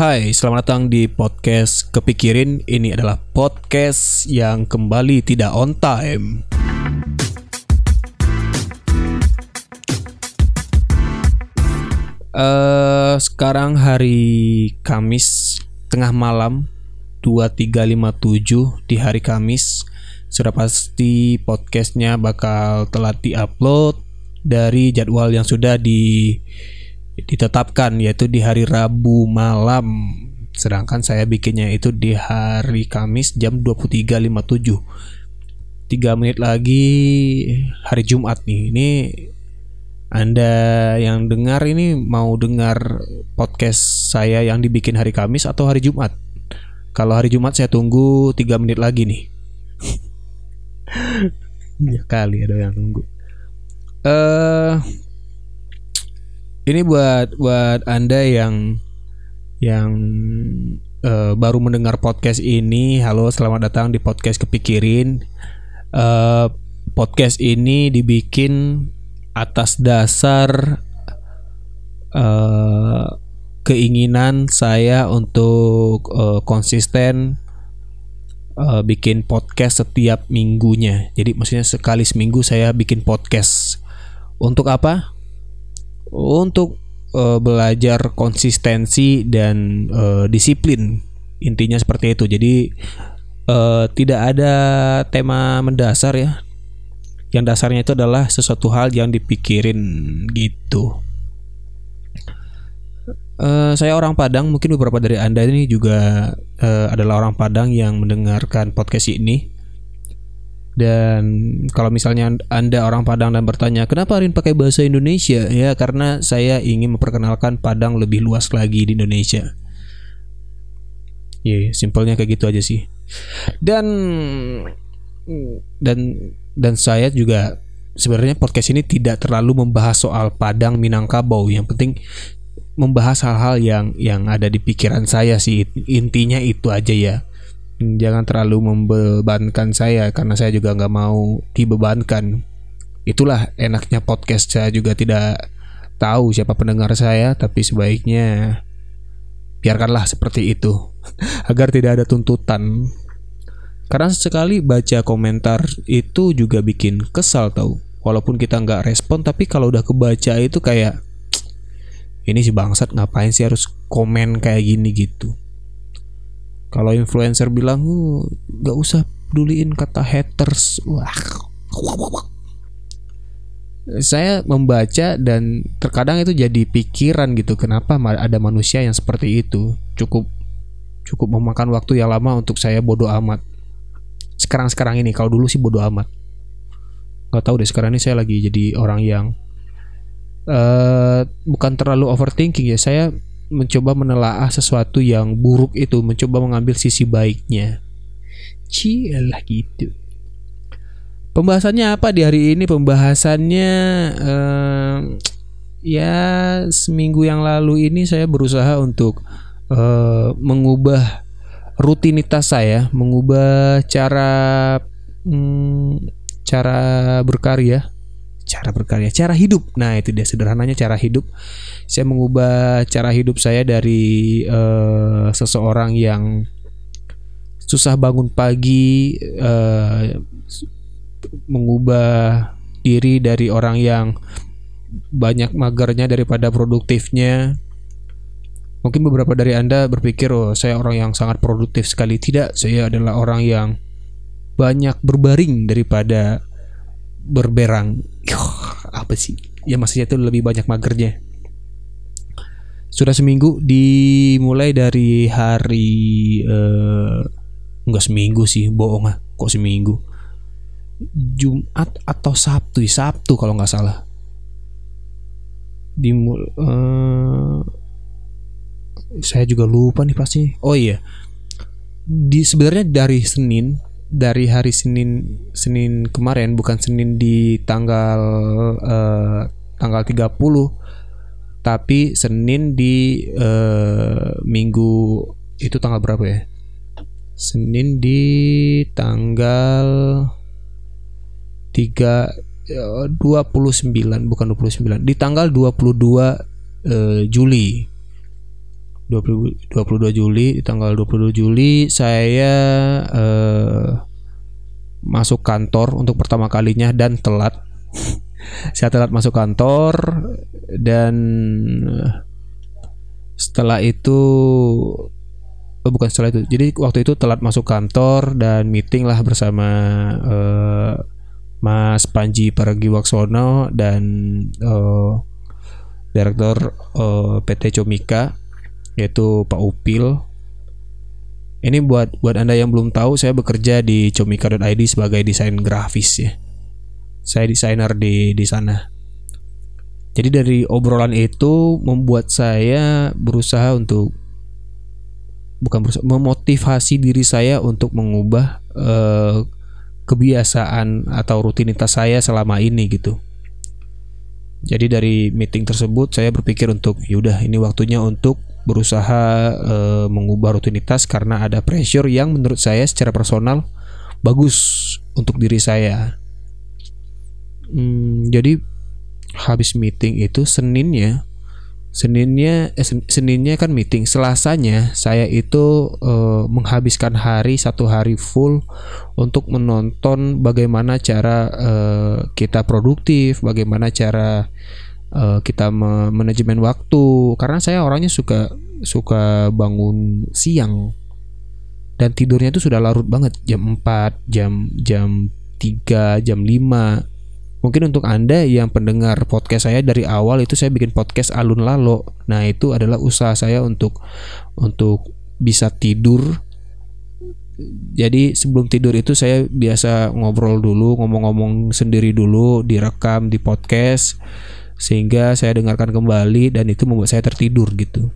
Hai, selamat datang di podcast Kepikirin. Ini adalah podcast yang kembali tidak on time. Eh, sekarang hari Kamis tengah malam 2357 di hari Kamis. Sudah pasti podcastnya bakal telat di-upload dari jadwal yang sudah di ditetapkan yaitu di hari Rabu malam. Sedangkan saya bikinnya itu di hari Kamis jam 23.57. 3 menit lagi hari Jumat nih. Ini Anda yang dengar ini mau dengar podcast saya yang dibikin hari Kamis atau hari Jumat? Kalau hari Jumat saya tunggu 3 menit lagi nih. ya kali ada yang nunggu. Eh uh, ini buat buat anda yang yang uh, baru mendengar podcast ini halo selamat datang di podcast kepikirin. Uh, podcast ini dibikin atas dasar uh, keinginan saya untuk uh, konsisten uh, bikin podcast setiap minggunya. Jadi maksudnya sekali seminggu saya bikin podcast. Untuk apa untuk uh, belajar konsistensi dan uh, disiplin. Intinya seperti itu. Jadi uh, tidak ada tema mendasar ya. Yang dasarnya itu adalah sesuatu hal yang dipikirin gitu. Uh, saya orang Padang. Mungkin beberapa dari anda ini juga uh, adalah orang Padang yang mendengarkan podcast ini dan kalau misalnya Anda orang Padang dan bertanya, "Kenapa Arin pakai bahasa Indonesia?" Ya, karena saya ingin memperkenalkan Padang lebih luas lagi di Indonesia. Ya, yeah, simpelnya kayak gitu aja sih. Dan dan dan saya juga sebenarnya podcast ini tidak terlalu membahas soal Padang Minangkabau. Yang penting membahas hal-hal yang yang ada di pikiran saya sih. Intinya itu aja ya jangan terlalu membebankan saya karena saya juga nggak mau dibebankan. Itulah enaknya podcast saya juga tidak tahu siapa pendengar saya, tapi sebaiknya biarkanlah seperti itu agar tidak ada tuntutan. Karena sekali baca komentar itu juga bikin kesal tahu. Walaupun kita nggak respon, tapi kalau udah kebaca itu kayak ini si bangsat ngapain sih harus komen kayak gini gitu kalau influencer bilang nggak usah peduliin kata haters. Wah. Saya membaca dan terkadang itu jadi pikiran gitu kenapa ada manusia yang seperti itu? Cukup cukup memakan waktu yang lama untuk saya bodoh amat. Sekarang sekarang ini kalau dulu sih bodoh amat. Nggak tahu deh sekarang ini saya lagi jadi orang yang uh, bukan terlalu overthinking ya. Saya mencoba menelaah sesuatu yang buruk itu, mencoba mengambil sisi baiknya. Cielah gitu. Pembahasannya apa di hari ini? Pembahasannya uh, ya seminggu yang lalu ini saya berusaha untuk uh, mengubah rutinitas saya, mengubah cara um, cara berkarya cara berkarya, cara hidup. Nah, itu dia sederhananya cara hidup. Saya mengubah cara hidup saya dari uh, seseorang yang susah bangun pagi, uh, mengubah diri dari orang yang banyak magernya daripada produktifnya. Mungkin beberapa dari Anda berpikir, "Oh, saya orang yang sangat produktif sekali." Tidak, saya adalah orang yang banyak berbaring daripada berberang. Apa sih? Ya maksudnya itu lebih banyak magernya. Sudah seminggu dimulai dari hari uh, enggak seminggu sih bohong ah kok seminggu. Jumat atau Sabtu ya? Sabtu kalau nggak salah. Dimul uh, saya juga lupa nih pasti. Oh iya. Di sebenarnya dari Senin dari hari Senin Senin kemarin bukan Senin di tanggal uh, tanggal 30 tapi Senin di uh, minggu itu tanggal berapa ya? Senin di tanggal 3 29 bukan 29 di tanggal 22 uh, Juli 20, 22 Juli di tanggal 22 Juli saya eh, masuk kantor untuk pertama kalinya dan telat. Saya telat masuk kantor dan setelah itu oh bukan setelah itu jadi waktu itu telat masuk kantor dan meeting lah bersama uh, Mas Panji Paragiwaksono dan uh, direktur uh, PT Comika yaitu Pak Upil. Ini buat buat Anda yang belum tahu, saya bekerja di comika.id sebagai desain grafis ya. Saya desainer di di sana. Jadi dari obrolan itu membuat saya berusaha untuk bukan berusaha memotivasi diri saya untuk mengubah uh, kebiasaan atau rutinitas saya selama ini gitu. Jadi dari meeting tersebut saya berpikir untuk yaudah ini waktunya untuk berusaha e, mengubah rutinitas karena ada pressure yang menurut saya secara personal bagus untuk diri saya. Hmm, jadi habis meeting itu Seninnya Seninnya eh, Seninnya kan meeting, Selasanya saya itu eh, menghabiskan hari satu hari full untuk menonton bagaimana cara eh, kita produktif, bagaimana cara uh, kita manajemen waktu. Karena saya orangnya suka suka bangun siang dan tidurnya itu sudah larut banget. Jam 4 jam jam 3 jam 5 mungkin untuk anda yang pendengar podcast saya dari awal itu saya bikin podcast alun lalo nah itu adalah usaha saya untuk untuk bisa tidur jadi sebelum tidur itu saya biasa ngobrol dulu ngomong-ngomong sendiri dulu direkam di podcast sehingga saya dengarkan kembali dan itu membuat saya tertidur gitu.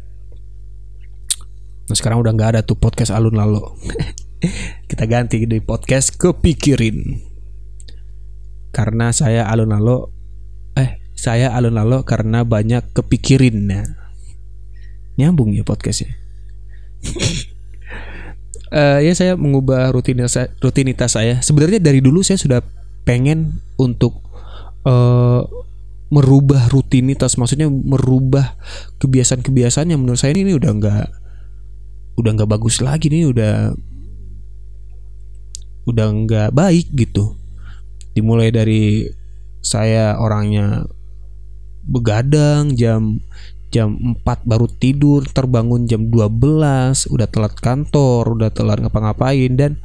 Nah sekarang udah nggak ada tuh podcast alun lalu. Kita ganti di podcast kepikirin. Karena saya alun lalu, eh saya alun lalu karena banyak kepikirin. Nah, nyambung ya podcastnya. uh, ya saya mengubah rutinitas rutinitas saya. Sebenarnya dari dulu saya sudah pengen untuk uh, merubah rutinitas maksudnya merubah kebiasaan-kebiasaan yang menurut saya ini, udah nggak udah nggak bagus lagi nih udah udah nggak baik gitu dimulai dari saya orangnya begadang jam jam 4 baru tidur terbangun jam 12 udah telat kantor udah telat ngapa-ngapain dan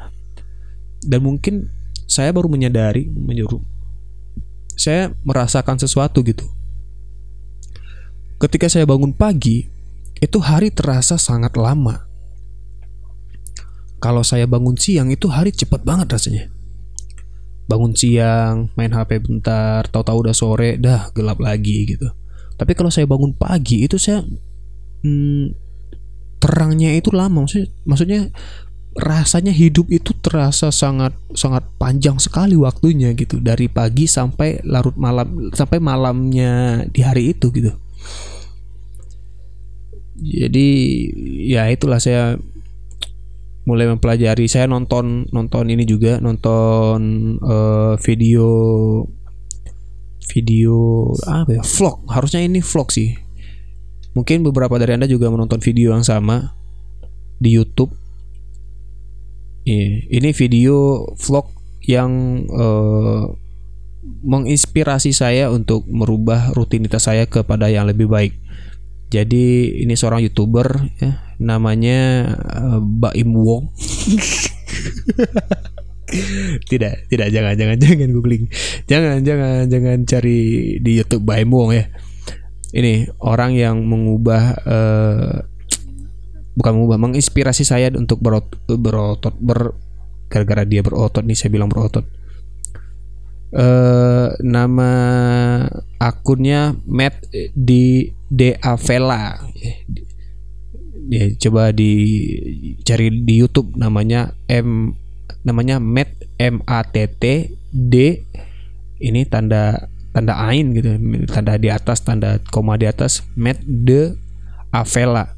dan mungkin saya baru menyadari menyuruh saya merasakan sesuatu gitu. Ketika saya bangun pagi, itu hari terasa sangat lama. Kalau saya bangun siang itu hari cepat banget rasanya. Bangun siang, main HP bentar, tahu-tahu udah sore, dah gelap lagi gitu. Tapi kalau saya bangun pagi itu saya hmm, terangnya itu lama. Maksudnya maksudnya rasanya hidup itu terasa sangat sangat panjang sekali waktunya gitu. Dari pagi sampai larut malam sampai malamnya di hari itu gitu. Jadi ya itulah saya mulai mempelajari. Saya nonton nonton ini juga nonton uh, video video apa ya vlog. Harusnya ini vlog sih. Mungkin beberapa dari anda juga menonton video yang sama di YouTube. Iya, ini video vlog yang uh, menginspirasi saya untuk merubah rutinitas saya kepada yang lebih baik. Jadi ini seorang youtuber ya, namanya uh, Baim Wong. tidak, tidak jangan jangan jangan googling. Jangan jangan jangan cari di YouTube Baim Wong ya. Ini orang yang mengubah uh, bukan mengubah menginspirasi saya untuk berot, berotot ber gara-gara dia berotot nih saya bilang berotot uh, nama akunnya Matt di De Avela ya coba dicari di YouTube namanya M namanya Matt M A T T D ini tanda tanda ain gitu tanda di atas tanda koma di atas Matt de Avela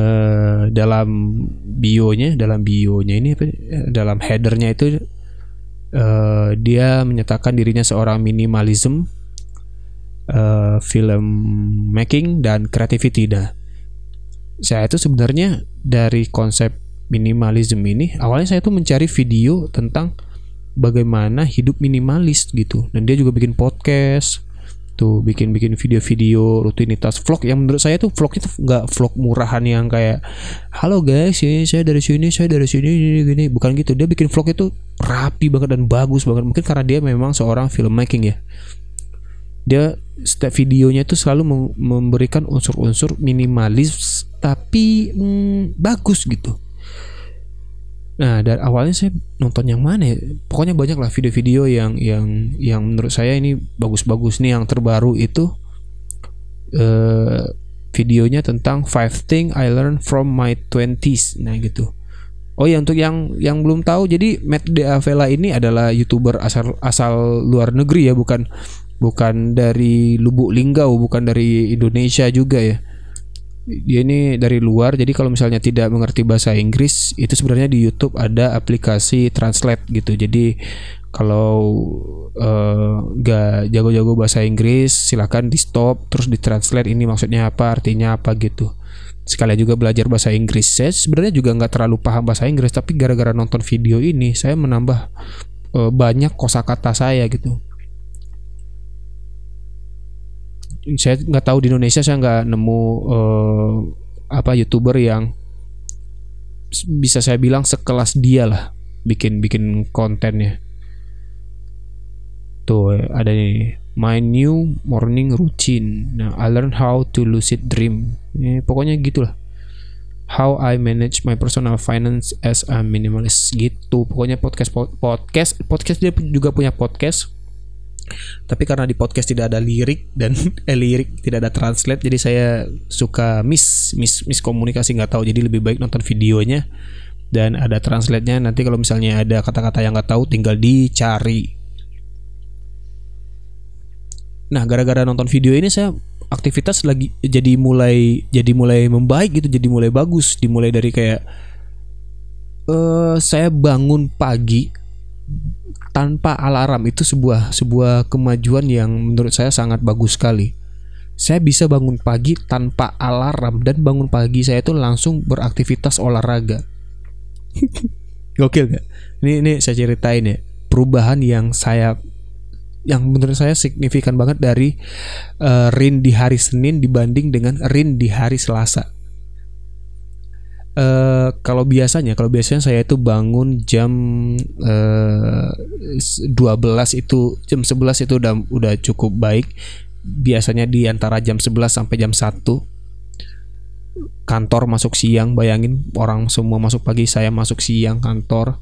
uh, dalam bionya dalam bionya ini dalam headernya itu uh, dia menyatakan dirinya seorang minimalism uh, film making dan creativity. Dah saya itu sebenarnya dari konsep minimalism ini awalnya saya tuh mencari video tentang bagaimana hidup minimalis gitu. Dan dia juga bikin podcast tuh bikin bikin video-video rutinitas vlog. Yang menurut saya tuh vlog itu nggak vlog murahan yang kayak halo guys ini saya dari sini saya dari sini gini, gini bukan gitu. Dia bikin vlog itu rapi banget dan bagus banget. Mungkin karena dia memang seorang filmmaking ya dia setiap videonya itu selalu memberikan unsur-unsur minimalis tapi hmm, bagus gitu Nah, dari awalnya saya nonton yang mana ya? Pokoknya banyak lah video-video yang yang yang menurut saya ini bagus-bagus nih yang terbaru itu uh, videonya tentang five thing I learned from my twenties. Nah, gitu. Oh ya untuk yang yang belum tahu jadi Matt Deavela ini adalah YouTuber asal asal luar negeri ya, bukan bukan dari Lubuk Linggau, bukan dari Indonesia juga ya. Dia ini dari luar jadi kalau misalnya tidak mengerti bahasa Inggris itu sebenarnya di YouTube ada aplikasi translate gitu. Jadi kalau nggak uh, jago-jago bahasa Inggris silakan di stop terus di translate ini maksudnya apa artinya apa gitu. Sekalian juga belajar bahasa Inggris. Saya sebenarnya juga nggak terlalu paham bahasa Inggris tapi gara-gara nonton video ini saya menambah uh, banyak kosakata saya gitu saya nggak tahu di Indonesia saya nggak nemu uh, apa youtuber yang bisa saya bilang sekelas dia lah bikin bikin kontennya. Tuh ada nih my new morning routine. Nah I learn how to lucid dream. Eh, pokoknya gitulah. How I manage my personal finance as a minimalist. Gitu pokoknya podcast podcast podcast dia juga punya podcast tapi karena di podcast tidak ada lirik dan eh lirik tidak ada translate jadi saya suka miss miss miss komunikasi nggak tahu. Jadi lebih baik nonton videonya dan ada translate-nya. Nanti kalau misalnya ada kata-kata yang nggak tahu tinggal dicari. Nah gara-gara nonton video ini saya aktivitas lagi jadi mulai jadi mulai membaik gitu jadi mulai bagus. Dimulai dari kayak uh, saya bangun pagi tanpa alarm itu sebuah sebuah kemajuan yang menurut saya sangat bagus sekali. Saya bisa bangun pagi tanpa alarm dan bangun pagi saya itu langsung beraktivitas olahraga. Gokil gak? Ini ini saya ceritain ya perubahan yang saya yang menurut saya signifikan banget dari uh, Rin di hari Senin dibanding dengan Rin di hari Selasa. Uh, kalau biasanya, kalau biasanya saya itu bangun jam uh, eh, 12 itu jam 11 itu udah udah cukup baik. Biasanya di antara jam 11 sampai jam 1 kantor masuk siang, bayangin orang semua masuk pagi, saya masuk siang kantor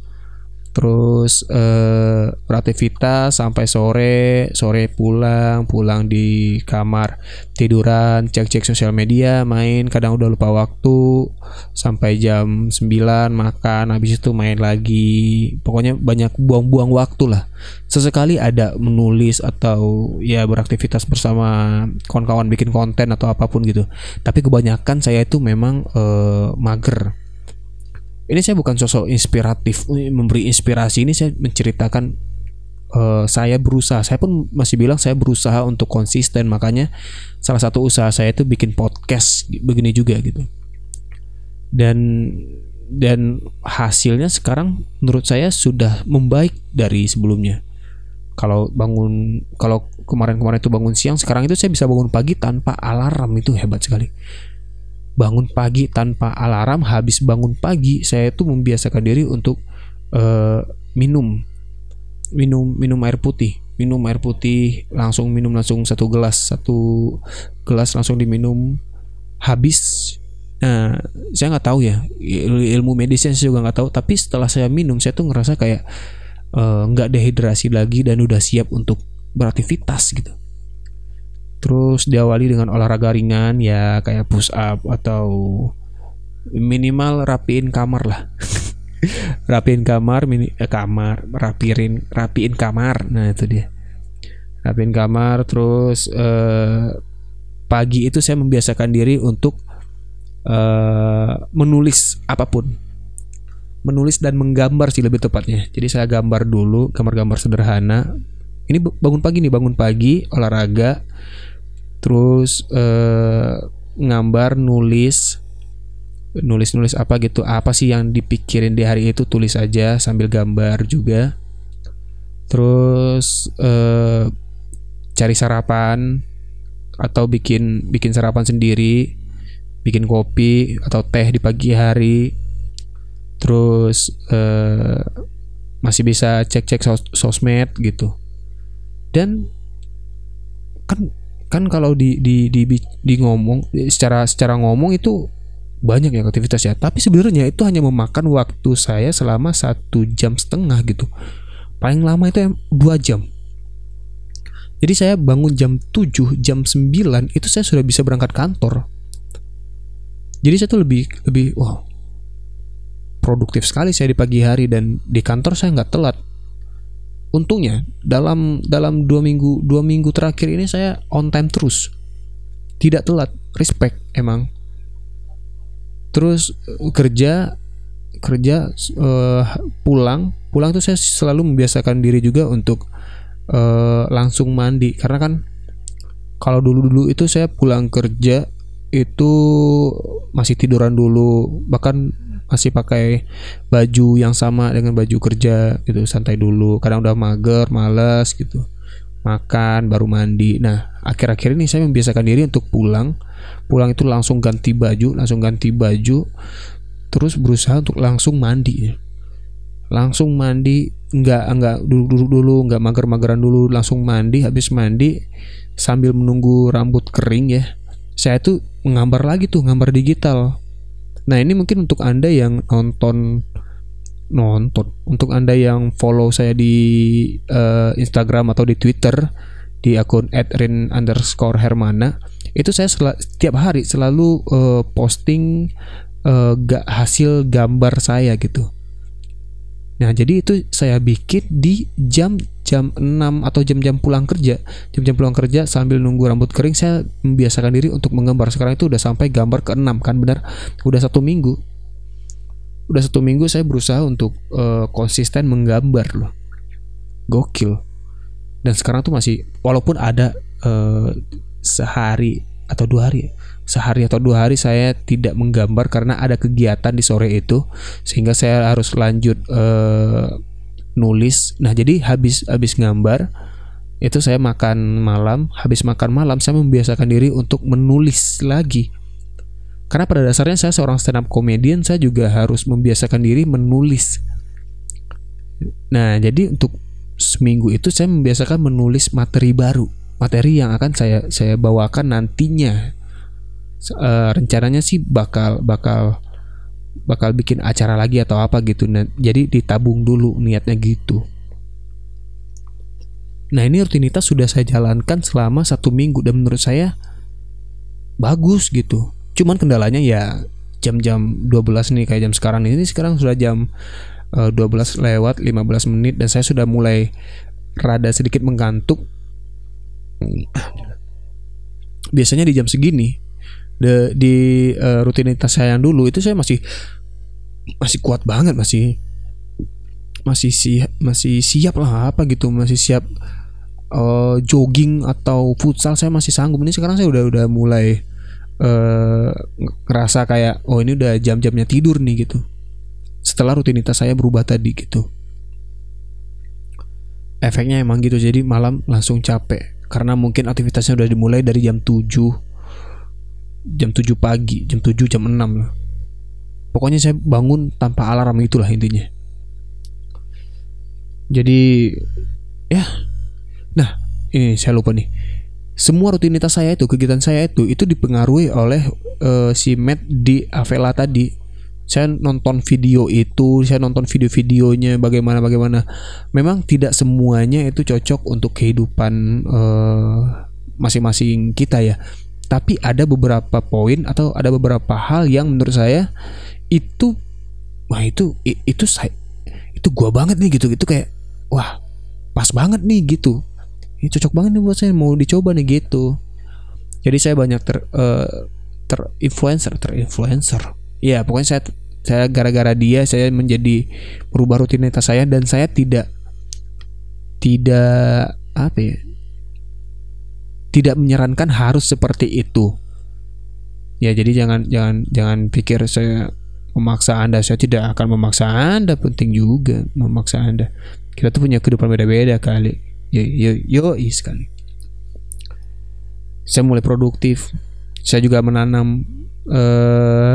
terus eh, beraktivitas sampai sore sore pulang pulang di kamar tiduran cek cek sosial media main kadang udah lupa waktu sampai jam 9 makan habis itu main lagi. Pokoknya banyak buang-buang waktu lah. Sesekali ada menulis atau ya beraktivitas bersama kawan-kawan bikin konten atau apa pun gitu. Tapi kebanyakan saya itu memang eh, mager ini saya bukan sosok inspiratif memberi inspirasi ini saya menceritakan uh, saya berusaha. Saya pun masih bilang saya berusaha untuk konsisten makanya salah satu usaha saya itu bikin podcast begini juga gitu. Dan dan hasilnya sekarang menurut saya sudah membaik dari sebelumnya. Kalau bangun kalau kemarin-kemarin itu bangun siang sekarang itu saya bisa bangun pagi tanpa alarm itu hebat sekali bangun pagi tanpa alarm habis bangun pagi saya itu membiasakan diri untuk uh, minum. Minum minum air putih. Minum air putih langsung minum langsung satu gelas satu gelas langsung diminum. Habis nah saya nggak tahu ya ilmu medisnya saya juga nggak tahu. Tapi setelah saya minum saya tuh ngerasa kayak eh, nggak uh, dehidrasi lagi dan udah siap untuk beraktivitas gitu Terus diawali dengan olahraga ringan ya kayak push up atau minimal rapiin kamar lah. rapiin kamar, mini eh, kamar, rapiin rapiin kamar. Nah, itu dia. Rapiin kamar terus eh, pagi itu saya membiasakan diri untuk eh, menulis apa pun. Menulis dan menggambar sih lebih tepatnya. Jadi saya gambar dulu gambar-gambar sederhana. Ini bangun pagi nih, bangun pagi, olahraga, terus uh, ngambar nulis. Nulis-nulis apa gitu. Apa sih yang dipikirin di hari itu tulis aja sambil gambar juga. Terus eh, cari sarapan atau bikin bikin sarapan sendiri. Bikin kopi atau teh di pagi hari. Terus eh, masih bisa cek-cek sos sosmed gitu. Dan kan kan kalau di di di di ngomong secara secara ngomong itu banyak ya aktivitas ya. Tapi sebenarnya itu hanya memakan waktu saya selama satu jam setengah gitu. Paling lama itu dua jam. Jadi saya bangun jam 7 jam 9 itu saya sudah bisa berangkat kantor. Jadi saya tuh lebih lebih wow produktif sekali saya di pagi hari dan di kantor saya nggak telat untungnya dalam dalam dua minggu dua minggu terakhir ini saya on time terus. Tidak telat respect emang. Terus uh, kerja kerja uh, pulang. Pulang tuh saya selalu membiasakan diri juga untuk uh, langsung mandi. Karena kan kalau dulu dulu itu saya pulang kerja itu masih tiduran dulu. Bahkan masih pakai baju yang sama dengan baju kerja gitu santai dulu. Kadang udah mager males gitu. Makan baru mandi. Nah akhir-akhir ini saya membiasakan diri untuk pulang. Pulang itu langsung ganti baju langsung ganti baju terus berusaha untuk langsung mandi. Langsung mandi nggak nggak duduk-duduk dulu nggak mager-mageran dulu. Langsung mandi habis mandi sambil menunggu rambut kering ya saya tuh menggambar lagi tuh gambar digital nah ini mungkin untuk anda yang nonton nonton untuk anda yang follow saya di uh, Instagram atau di Twitter di akun @rin underscore hermana itu saya setiap hari selalu uh, posting uh, gak hasil gambar saya gitu. Nah, jadi itu saya bikin di jam jam 6 atau jam-jam pulang kerja. Jam-jam pulang kerja sambil nunggu rambut kering saya membiasakan diri untuk menggambar. Sekarang itu udah sampai gambar ke-6 kan benar. Udah satu minggu. Udah satu minggu saya berusaha untuk uh, konsisten menggambar loh. Gokil. Dan sekarang tuh masih walaupun ada uh, sehari atau dua hari. Sehari atau dua hari saya tidak menggambar karena ada kegiatan di sore itu sehingga saya harus lanjut uh, nulis. Nah jadi habis habis gambar itu saya makan malam. Habis makan malam saya membiasakan diri untuk menulis lagi. Karena pada dasarnya saya seorang stand up comedian saya juga harus membiasakan diri menulis. Nah jadi untuk seminggu itu saya membiasakan menulis materi baru materi yang akan saya saya bawakan nantinya. Uh, rencananya sih bakal bakal bakal bikin acara lagi atau apa gitu. Nah, jadi ditabung dulu niatnya gitu. Nah ini rutinitas sudah saya jalankan selama satu minggu dan menurut saya bagus gitu. Cuman kendalanya ya jam-jam 12 nih kayak jam sekarang ini. Sekarang sudah jam uh, eh, 12 lewat 15 menit dan saya sudah mulai rada sedikit menggantuk biasanya di jam segini de, di uh, rutinitas saya yang dulu itu saya masih masih kuat banget masih masih siap masih siap lah apa gitu masih siap uh, jogging atau futsal saya masih sanggup. Ini sekarang saya udah udah mulai uh, ngerasa kayak oh ini udah jam-jamnya tidur nih gitu. Setelah rutinitas saya berubah tadi gitu. Efeknya emang gitu jadi malam langsung capek karena mungkin aktivitasnya udah dimulai dari jam 7 jam 7 pagi jam 7 jam 6 lah pokoknya saya bangun tanpa alarm itulah intinya. Jadi ya. Nah ini saya lupa nih. Semua rutinitas saya itu kegiatan saya itu itu dipengaruhi oleh uh, si Matt di Avela tadi saya nonton video itu saya nonton video-videonya bagaimana bagaimana. Memang tidak semuanya itu cocok untuk kehidupan eh, masing-masing kita ya. Tapi ada beberapa poin atau ada beberapa hal yang menurut saya itu wah itu itu saya itu gua banget nih gitu. Itu kayak wah pas banget nih gitu. Ini cocok banget nih buat saya mau dicoba nih gitu. Jadi saya banyak ter uh, terinfluencer terinfluencer ya pokoknya saya saya gara-gara dia saya menjadi merubah rutinitas saya dan saya tidak tidak apa ya tidak menyarankan harus seperti itu. Ya jadi jangan jangan jangan pikir saya memaksa anda saya tidak akan memaksa anda penting juga memaksa anda. Kita tuh punya kehidupan beda-beda kali. Yo yo yo sekali. Saya mulai produktif saya juga menanam uh,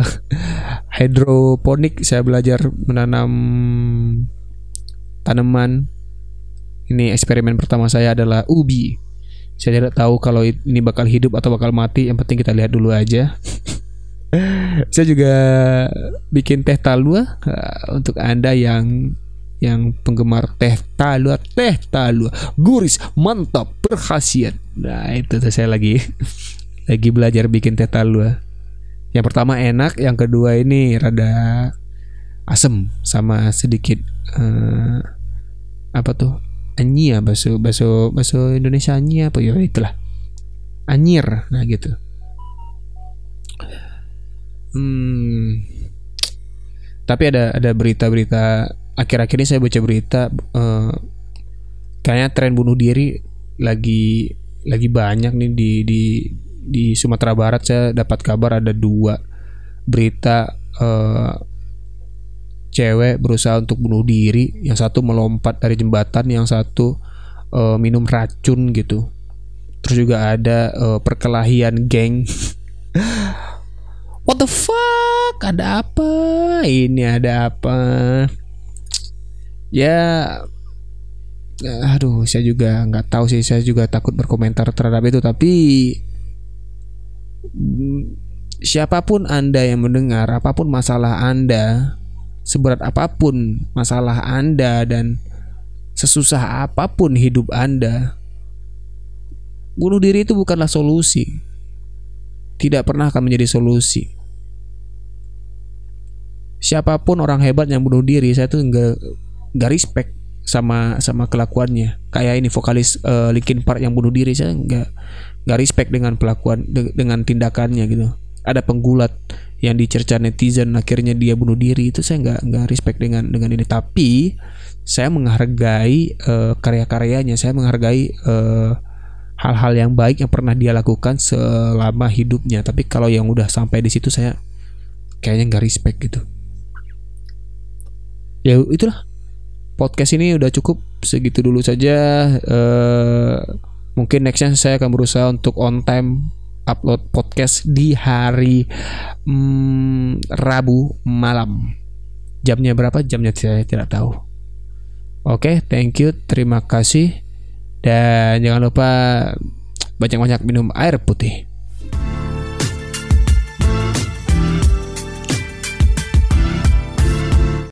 hidroponik. Saya belajar menanam tanaman. Ini eksperimen pertama saya adalah ubi. Saya tidak tahu kalau ini bakal hidup atau bakal mati. Yang penting kita lihat dulu aja. Saya juga bikin teh talua uh, untuk anda yang yang penggemar teh talua teh talua. Guris mantap berkhasiat. Nah itu tuh saya lagi lagi belajar bikin teh talua. Yang pertama enak yang kedua ini rada asem sama sedikit uh, apa tuh? Anyia bahasa bahasa bahasa Indonesia anyia apa ya? Itulah. Anyir nah gitu. Hmm. Tapi ada ada berita-berita akhir-akhir ini saya baca berita uh, kayaknya tren bunuh diri lagi lagi banyak nih di di di Sumatera Barat saya dapat kabar ada dua berita uh, cewek berusaha untuk bunuh diri, yang satu melompat dari jembatan, yang satu uh, minum racun gitu. Terus juga ada uh, perkelahian geng. What the fuck? Ada apa? Ini ada apa? Ya, aduh, saya juga nggak tahu sih. Saya juga takut berkomentar terhadap itu. Tapi siapa pun anda yang mendengar, apa pun masalah anda, seberat apa pun masalah Anda dan sesusah apa pun hidup Anda, bunuh diri itu bukanlah solusi. Tidak pernah akan menjadi solusi. Siapa pun orang hebat yang bunuh diri, saya tuh nggak nggak respect sama sama kelakuannya. Kayak ini vokalis uh, Linkin Park yang bunuh diri, saya nggak nggak respect dengan pelakuan de dengan tindakannya gitu. Ada penggulat yang dicerca netizen akhirnya dia bunuh diri. Itu saya nggak nggak respect dengan dengan ini. Tapi saya menghargai uh, karya-karyanya. Saya menghargai hal hal-hal yang baik yang pernah dia lakukan selama hidupnya. Tapi kalau yang udah sampai di situ saya kayaknya nggak respect gitu. Ya itulah. Podcast ini udah cukup. Segitu dulu saja. Uh, mungkin nextnya saya akan berusaha untuk on time upload podcast di hari hmm, Rabu malam. Jamnya berapa? Jamnya saya tidak tahu. Oke, okay, thank you, terima kasih. Dan jangan lupa banyak-banyak minum air putih.